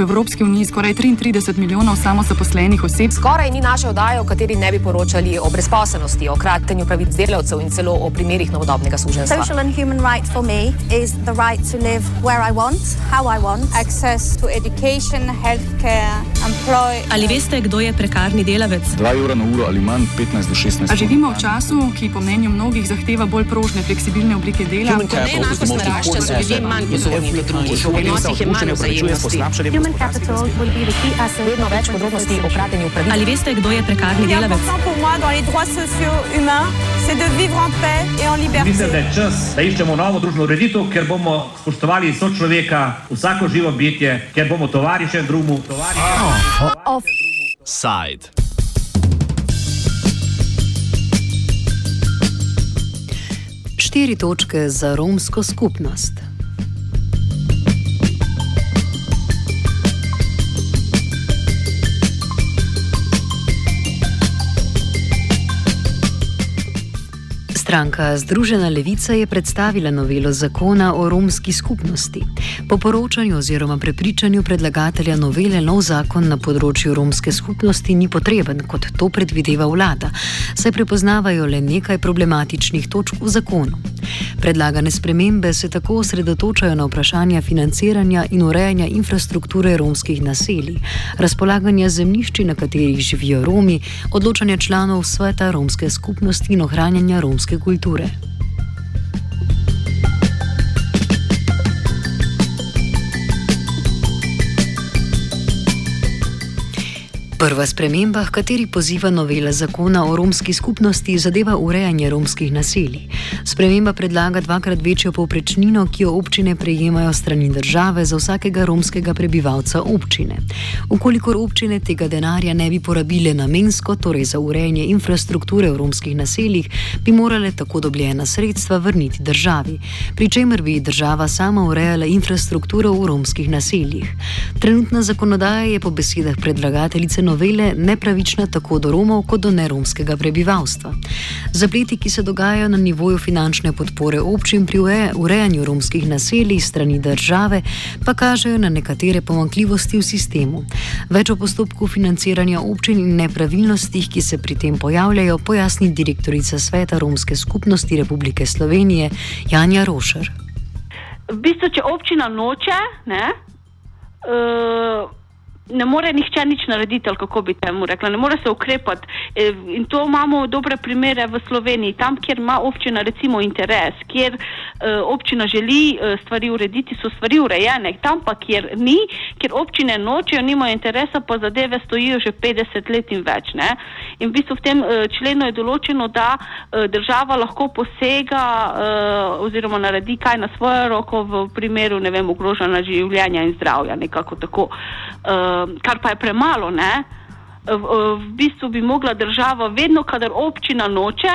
V Evropski uniji skoraj 33 milijonov samozaposlenih oseb. Skoraj ni naše oddaje, v kateri ne bi poročali o brezposelnosti, o kratenju pravic delavcev in celo o primerih novodobnega suženstva. Social and human right for me is the right to live where I want, how I want, access to education, healthcare, employ. Ali veste, kdo je prekarni delavec? 2 evra na uro ali manj, 15 do 16. A živimo v času, ki po mnenju mnogih zahteva bolj prožne, fleksibilne oblike dela. Neenakost narašča, so ljudje manj pozorni kot drugi. Včasih je manj vzajemnosti. Human capital will be the key asset. Vedno več podrobnosti o kratenju pravic. Ali veste, kdo je prekarni delavec? Mislim, da je čas, da iščemo novo družbeno ureditev, ker bomo spoštovali sočloveka, vsako živo bitje, ker bomo tovariše drugemu, tovariše. Side. Štiri točke za romsko skupnost. Stranka Združena levica je predstavila novelo zakona o romski skupnosti. Po poročanju oziroma prepričanju predlagatelja novele nov zakon na področju romske skupnosti ni potreben, kot to predvideva vlada, saj prepoznavajo le nekaj problematičnih točk v zakonu. Predlagane spremembe se tako osredotočajo na vprašanja financiranja in urejanja infrastrukture romskih naselij, razpolaganja zemljišči, na katerih živijo Romi, odločanja članov sveta romske skupnosti in ohranjanja romske kulture. Prva sprememba, h kateri poziva novela zakona o romski skupnosti, zadeva urejanje romskih naselij. Sprememba predlaga dvakrat večjo povprečnino, ki jo občine prejemajo strani države za vsakega romskega prebivalca občine. Ukolikor občine tega denarja ne bi porabile namensko, torej za urejanje infrastrukture v romskih naseljih, bi morale tako dobljena sredstva vrniti državi, pri čemer bi država sama urejala infrastrukturo v romskih naseljih. Trenutna zakonodaja je po besedah predlagateljice novele nepravična tako do Romov kot do neromskega prebivalstva. Zapleti, ki se dogajajo na nivoju finančne podpore občin pri ureja- urejanju romskih naselij strani države, pa kažejo na nekatere pomankljivosti v sistemu. Več o postopku financiranja občin in nepravilnostih, ki se pri tem pojavljajo, pojasni direktorica Sveta romske skupnosti Republike Slovenije Janja Rošer. v bistvu, če občina noče, ne, uh, ne more nihče nič narediti, ali kako bi temu rekla, ne more se ukrepati. E, In to imamo dobre primere v Sloveniji, tam, kjer ima občina recimo interes, kjer uh, občina želi uh, stvari urediti, so stvari urejene, tam pa, kjer ni, kjer občine nočejo, nimajo interesa, pa zadeve stojijo že 50 let in več. Ne? In v bistvu v tem členu je določeno, da država lahko posega oziroma naredi kaj na svojo roko v primeru, ne vem, ogrožena življenja in zdravja, nekako tako. Uh, kar pa je premalo, ne? V, v bistvu bi mogla država vedno, kadar občina noče,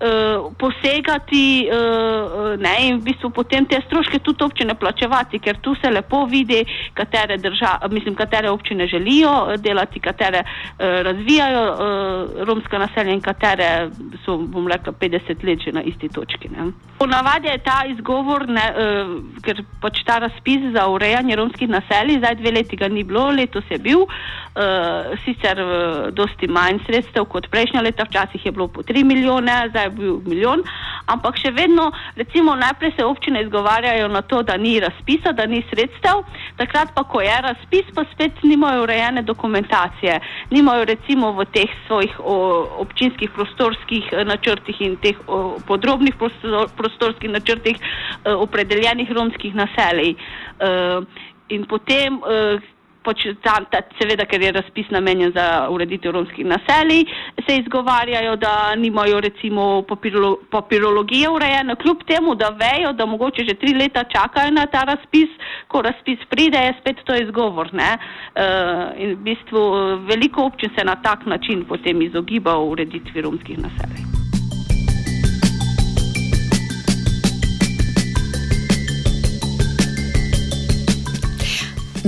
uh, posegati uh, ne, in v bistvu potem te stroške tudi občine plačevati, ker tu se lepo vidi, katere, drža, mislim, katere občine želijo eh, delati, katere uh, razvijajo uh, romska naselja in katere so, bom rekla, 50 let že na isti točki. Ne. Ponavadi je ta izgovor, ne, uh, ker pač ta razpis za urejanje romskih naselij, zdaj dve leti ga ni bilo, letos je bil, uh, sicer uh, dosti manj sredstev kot prejšnja leta, včasih je bilo po 3 milijone, zdaj je bil milijon, ampak še vedno, recimo, najprej se občine izgovarjajo na to, da ni razpisa, da ni sredstev, takrat pa, ko je razpis, pa spet nimajo urejene dokumentacije, nimajo recimo v teh svojih o, občinskih prostorskih eh, načrtih in teh o, podrobnih prostor, prostorskih načrtih eh, opredeljenih romskih naselij. Eh, in potem eh, pač tam, ta, seveda, ker je razpis namenjen za ureditev romskih naselij, se izgovarjajo, da nimajo recimo papirolo, papirologije urejene, kljub temu, da vejo, da mogoče že tri leta čakajo na ta razpis, ko razpis pride, je spet to izgovor. Uh, in v bistvu veliko občin se na tak način potem izogiba ureditvi romskih naselij.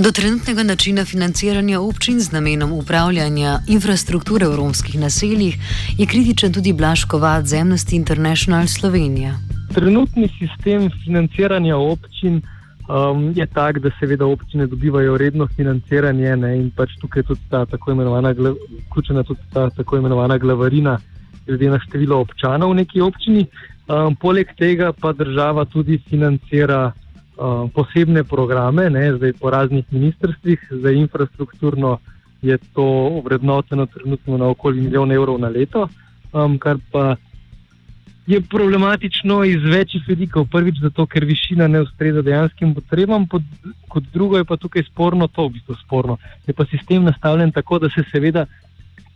Do trenutnega načina financiranja občin z namenom upravljanja infrastrukture v romskih naseljih je kritičen tudi Blaž Kovat z Amnesty International Slovenija. Trenutni sistem financiranja občin um, je tak, da seveda občine dobivajo redno financiranje ne, in pač tukaj je tudi ta tako imenovana, vključena tudi ta tako imenovana glavarina, glede na število občanov v neki občini. Um, poleg tega pa država tudi financira um, posebne programe, ne, zdaj po raznih ministrstvih, za infrastrukturno je to vrednoteno trenutno na okoli milijon evrov na leto, um, kar pa je problematično iz večjih vidikov. Prvič, zato ker višina ne ustreza dejanskim potrebam, pod, kot drugo je pa tukaj sporno to, v bistvu sporno. Je pa sistem nastavljen tako, da se seveda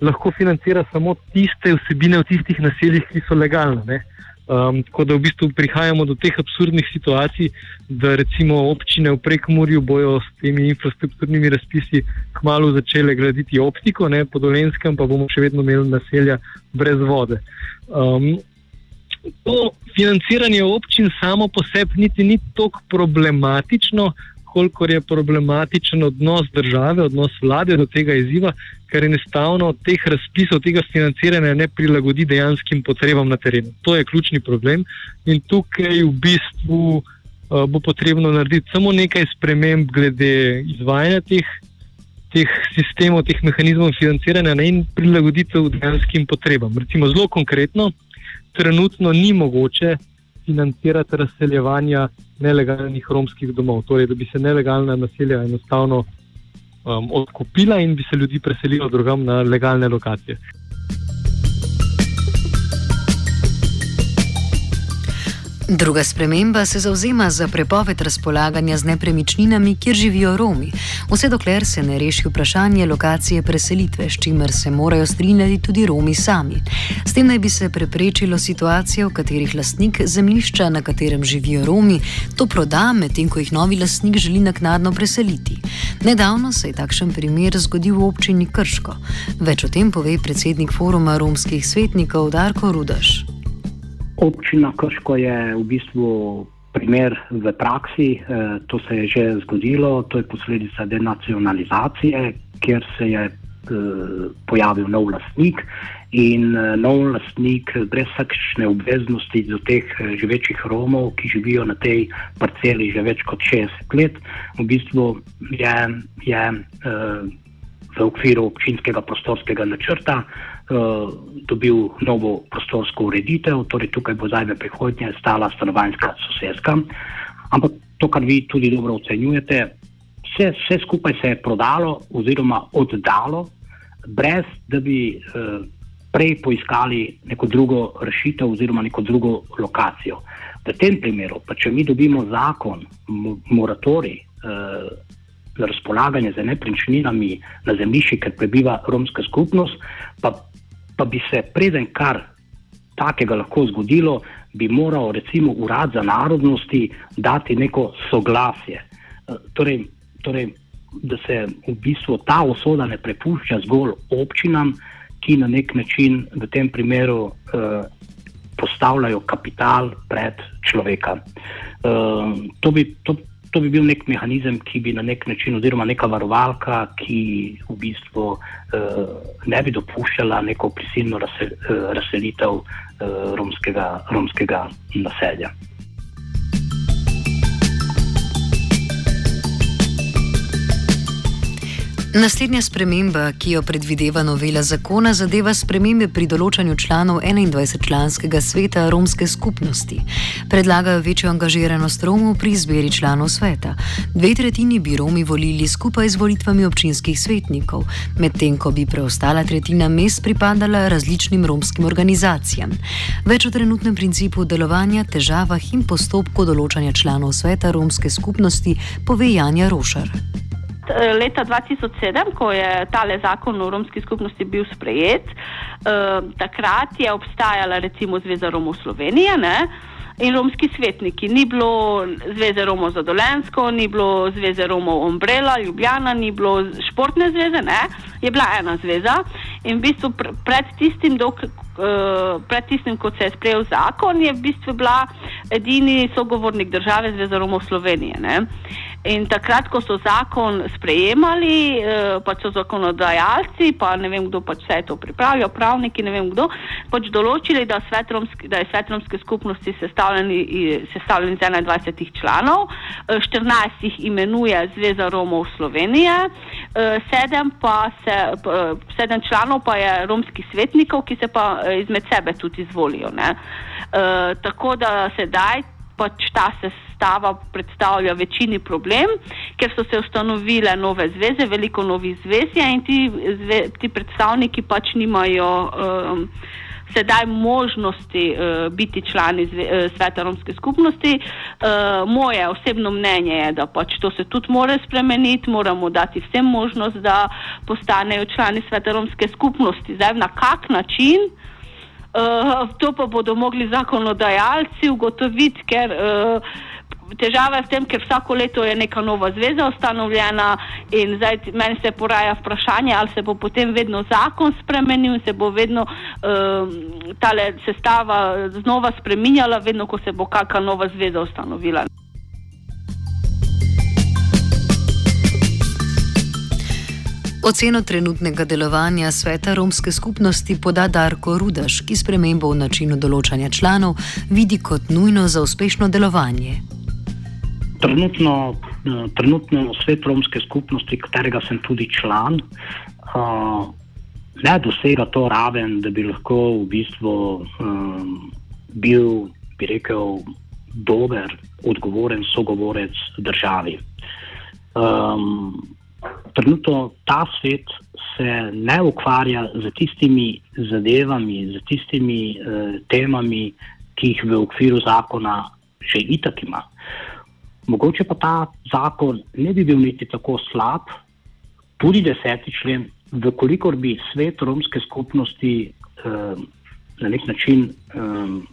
lahko financira samo tiste vsebine v tistih naseljih, ki so legalne. Um, tako da v bistvu prihajamo do teh absurdnih situacij, da recimo občine v prekomorju bojo s temi infrastrukturnimi razpisi kmalo začele graditi optiko, ne, po dolenskem pa bomo še vedno imeli naselja brez vode. Um, to financiranje občin samo po sebi niti ni tako problematično, kolikor je problematičen odnos države, odnos vlade do tega izziva, ker enostavno teh razpisov, tega financiranja ne prilagodi dejanskim potrebam na terenu. To je ključni problem in tukaj v bistvu uh, bo potrebno narediti samo nekaj sprememb glede izvajanja teh. Teh sistemov, teh mehanizmov financiranja in prilagoditev dejanskim potrebam. Recimo, zelo konkretno, trenutno ni mogoče financirati razseljevanja nelegalnih romskih domov. Torej, da bi se nelegalna naselja enostavno um, odkupila in bi se ljudi preselilo drugam na legalne lokacije. Druga sprememba se zauzema za prepoved razpolaganja z nepremičninami, kjer živijo Romi, vse dokler se ne reši vprašanje lokacije preselitve, s čimer se morajo strinjati tudi Romi sami. S tem naj bi se preprečilo situacijo, v katerih lastnik zemljišča, na katerem živijo Romi, to proda, medtem ko jih novi lastnik želi naknadno preseliti. Nedavno se je takšen primer zgodil v občini Krško. Več o tem pove predsednik foruma romskih svetnikov Darko Rudaš. Občina Krško je v bistvu primer v praksi, eh, to se je že zgodilo, to je posledica denacionalizacije, kjer se je eh, pojavil nov lastnik in eh, nov lastnik brez vsakršne obveznosti do teh živečih Romov, ki živijo na tej parceli že več kot 60 let, v bistvu je, je v okviru občinskega prostorskega načrta dobil novo prostorsko ureditev, torej tukaj bo zdaj v prihodnje stala stanovanjska sosedska. Ampak to, kar vi tudi dobro ocenjujete, vse, vse skupaj se je prodalo oziroma oddalo, brez da bi uh, prej poiskali neko drugo rešitev oziroma neko drugo lokacijo. V tem primeru, pa če mi dobimo zakon, moratorij, uh, za razpolaganje z nepremičninami na zemljišču, ker prebiva romska skupnost, pa, pa bi se preden kar takega lahko zgodilo, bi moral recimo urad za narodnosti dati neko soglasje. Eh, torej, torej, da se v bistvu ta osoda ne prepušča zgolj občinam, ki na nek način v tem primeru eh, postavljajo kapital pred človeka. Eh, to bi, to, to bi bil nek mehanizem, ki bi na nek način, oziroma neka varovalka, ki v bistvu uh, ne bi dopuščala neko prisilno razsel, uh, razselitev uh, romskega, romskega naselja. Naslednja sprememba, ki jo predvideva novela zakona, zadeva spremembe pri določanju članov 21-članskega sveta romske skupnosti. Predlagajo večjo angažiranost Romov pri izbiri članov sveta. Dve tretjini bi Romi volili skupaj z volitvami občinskih svetnikov, medtem ko bi preostala tretjina mest pripadala različnim romskim organizacijam. Več o trenutnem principu delovanja, težavah in postopku določanja članov sveta romske skupnosti pove Janja Rošar. Eh, leta 2007, ko je tale zakon o romski skupnosti bil sprejet, eh, takrat je obstajala recimo Zveza Romov Slovenije ne, in romski svetniki. Ni bilo Zveze Romov za Dolensko, ni bilo Zveze Romov Ombrela, Ljubljana, ni bilo športne zveze, ne, je bila ena zveza in v bistvu pred tistim, dok, eh, pred tistim, ko se je sprejel zakon, je v bistvu bila edini sogovornik države Zveza Romov Slovenije. Ne. In takrat, ko so zakon sprejemali, eh, pač so zakonodajalci, pa ne vem kdo pač vse to pripravlja, pravniki, ne vem kdo, pač določili, da, svet romski, da je svet romske skupnosti sestavljen, sestavljen iz 21 članov, 14 jih imenuje Zveza Romov Slovenije, 7, pa se, 7 članov pa je romskih svetnikov, ki se pa izmed sebe tudi izvolijo. Ne. Tako da sedaj pač ta sestava predstavlja večini problem, ker so se ustanovile nove zveze, veliko novih zvez je in ti, zve, ti predstavniki pač nimajo um, sedaj možnosti uh, biti člani zve, uh, sveta romske skupnosti. Uh, moje osebno mnenje je, da pač to se tudi mora spremeniti, moramo dati vsem možnost, da postanejo člani sveta romske skupnosti. Zdaj, na kak način? Uh, to pa bodo mogli zakonodajalci ugotoviti, ker uh, težava je v tem, ker vsako leto je neka nova zveza ustanovljena in zdaj meni se poraja vprašanje, ali se bo potem vedno zakon spremenil se bo vedno uh, tale sestava znova spreminjala, vedno ko se bo kakšna nova zveza ustanovila. Oceno trenutnega delovanja sveta romske skupnosti poda Darko Rudaš, ki spremembo v načinu določanja članov vidi kot nujno za uspešno delovanje. Trenutno, eh, trenutno svet romske skupnosti, katerega sem tudi član, eh, ne dosega to raven, da bi lahko v bistvu um, bil, bi rekel, dober, odgovoren sogovorec državi. Um, trenutno ta svet se ne ukvarja z tistimi zadevami, z tistimi uh, temami, ki jih v okviru zakona že itak ima. Mogoče pa ta zakon ne bi bil niti tako slab, tudi deseti člen, vkolikor bi svet romske skupnosti uh, na nek način um,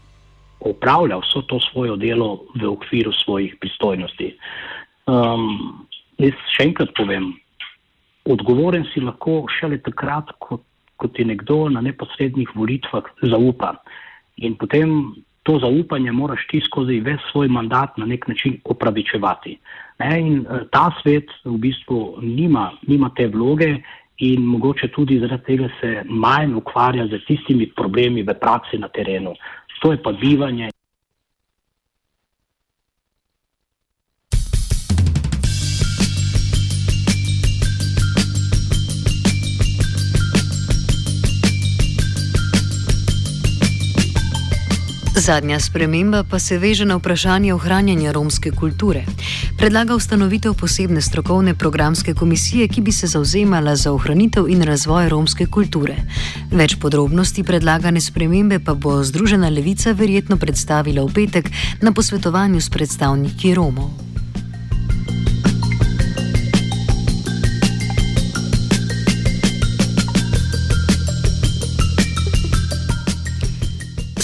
opravljal vso to svoje delo v okviru svojih pristojnosti. Um, jaz še enkrat povem, odgovoren si lahko šele takrat, ko, ko ti nekdo na neposrednih volitvah zaupa. In potem to zaupanje moraš ti skozi ves svoj mandat na nek način opravičevati. Ne? In eh, ta svet v bistvu nima, nima te vloge in mogoče tudi zaradi tega se manj ukvarja z tistimi problemi v praksi na terenu. To je pa bivanje. Zadnja sprememba pa se veže na vprašanje ohranjanja romske kulture. Predlaga ustanovitev posebne strokovne programske komisije, ki bi se zauzemala za ohranitev in razvoj romske kulture. Več podrobnosti predlagane spremembe pa bo Združena levica verjetno predstavila v petek na posvetovanju s predstavniki Romov.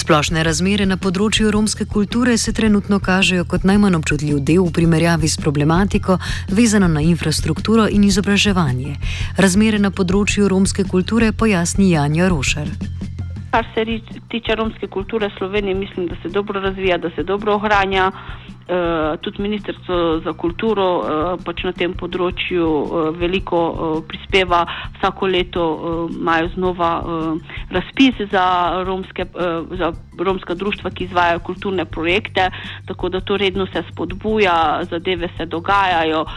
Splošne razmere na področju romske kulture se trenutno kažejo kot najmanj občutljiv del v primerjavi s problematiko, vezano na infrastrukturo in izobraževanje. Razmere na področju romske kulture pojasni Janja Rošar. Kar se tiče romske kulture Slovenije, mislim, da se dobro razvija, da se dobro ohranja. Uh, tudi Ministrstvo za kulturo uh, pač na tem področju uh, veliko prispeva, vsako leto imajo znova uh, razpis za, romske, za romska društva, ki izvajajo kulturne projekte, tako da to redno se spodbuja, zadeve se dogajajo uh,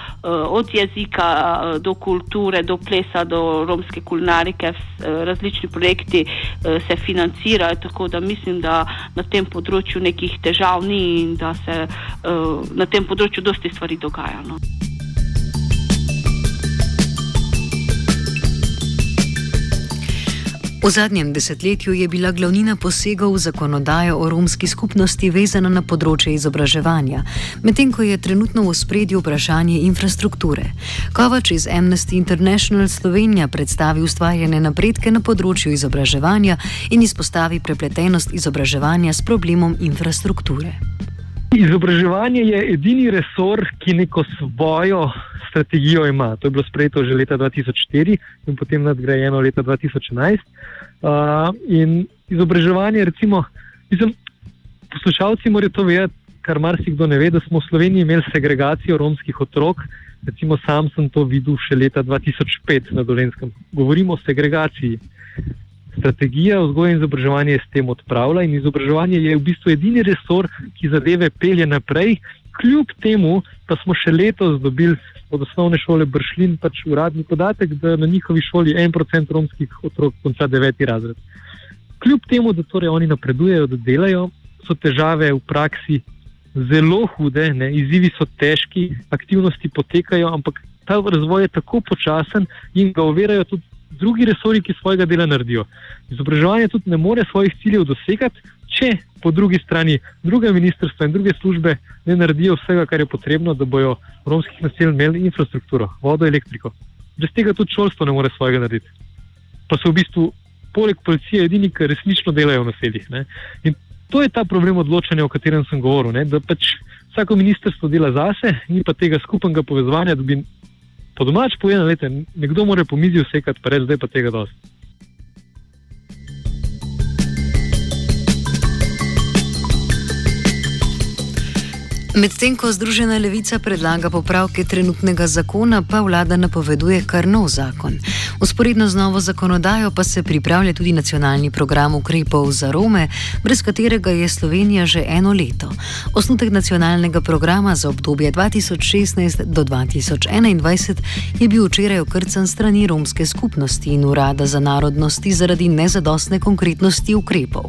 od jezika uh, do kulture, do plesa, do romske kulinarike, uh, različni projekti se financirajo, tako da mislim, da na tem področju nekih težav ni in da se na tem področju dosti stvari dogaja. No. V zadnjem desetletju je bila glavnina posegov v zakonodajo o romski skupnosti vezana na področje izobraževanja, medtem ko je trenutno v spredju vprašanje infrastrukture. Kovač iz Amnesty International Slovenija predstavi ustvarjene napredke na področju izobraževanja in izpostavi prepletenost izobraževanja s problemom infrastrukture. Izobraževanje je edini resor, ki neko svojo strategijo ima. To je bilo sprejeto že leta 2004 in potem nadgrajeno leta 2011. Uh, in izobraževanje, recimo, mislim, poslušalci morajo to vedeti, kar marsikdo ne ve, da smo v Sloveniji imeli segregacijo romskih otrok. Recimo, sam sem to videl še leta 2005 na Dolenskem. Govorimo o segregaciji. Strategija vzgoja in izobraževanje s tem odpravlja in izobraževanje je v bistvu edini resor, ki zadeve pelje naprej. Kljub temu pa smo še letos dobili od osnovne šole Bršlin pač uradni podatek, da na njihovi šoli 1% romskih otrok konča 9. razred. Kljub temu, da torej oni napredujejo, da delajo, so težave v praksi zelo hude, ne? izzivi so težki, aktivnosti potekajo, ampak ta razvoj je tako počasen in ga ovirajo tudi drugi resori, ki svojega dela naredijo. Izobraževanje tudi ne more svojih ciljev dosegati, če po drugi strani druge ministrstva in druge službe ne naredijo vsega, kar je potrebno, da bojo romskih naseljih imeli infrastrukturo, vodo, elektriko. Brez tega tudi šolstvo ne more svojega narediti. Pa so v bistvu poleg policije edini, ki resnično delajo v naseljih. Ne? In to je ta problem odločanja, o katerem sem govoril. Ne? Da pač vsako ministrstvo dela zase, ni pa tega skupnega povezovanja, da bi po domač povedal, da nekdo mora po mizi vsekati, pa res zdaj pa tega dosti. Medtem ko Združena levica predlaga popravke trenutnega zakona, pa vlada napoveduje kar nov zakon. Usporedno z novo zakonodajo pa se pripravlja tudi nacionalni program ukrepov za Rome, brez katerega je Slovenija že eno leto. Osnutek nacionalnega programa za obdobje 2016 do 2021 je bil včeraj okrcan strani romske skupnosti in urada za narodnosti zaradi nezadostne konkretnosti ukrepov.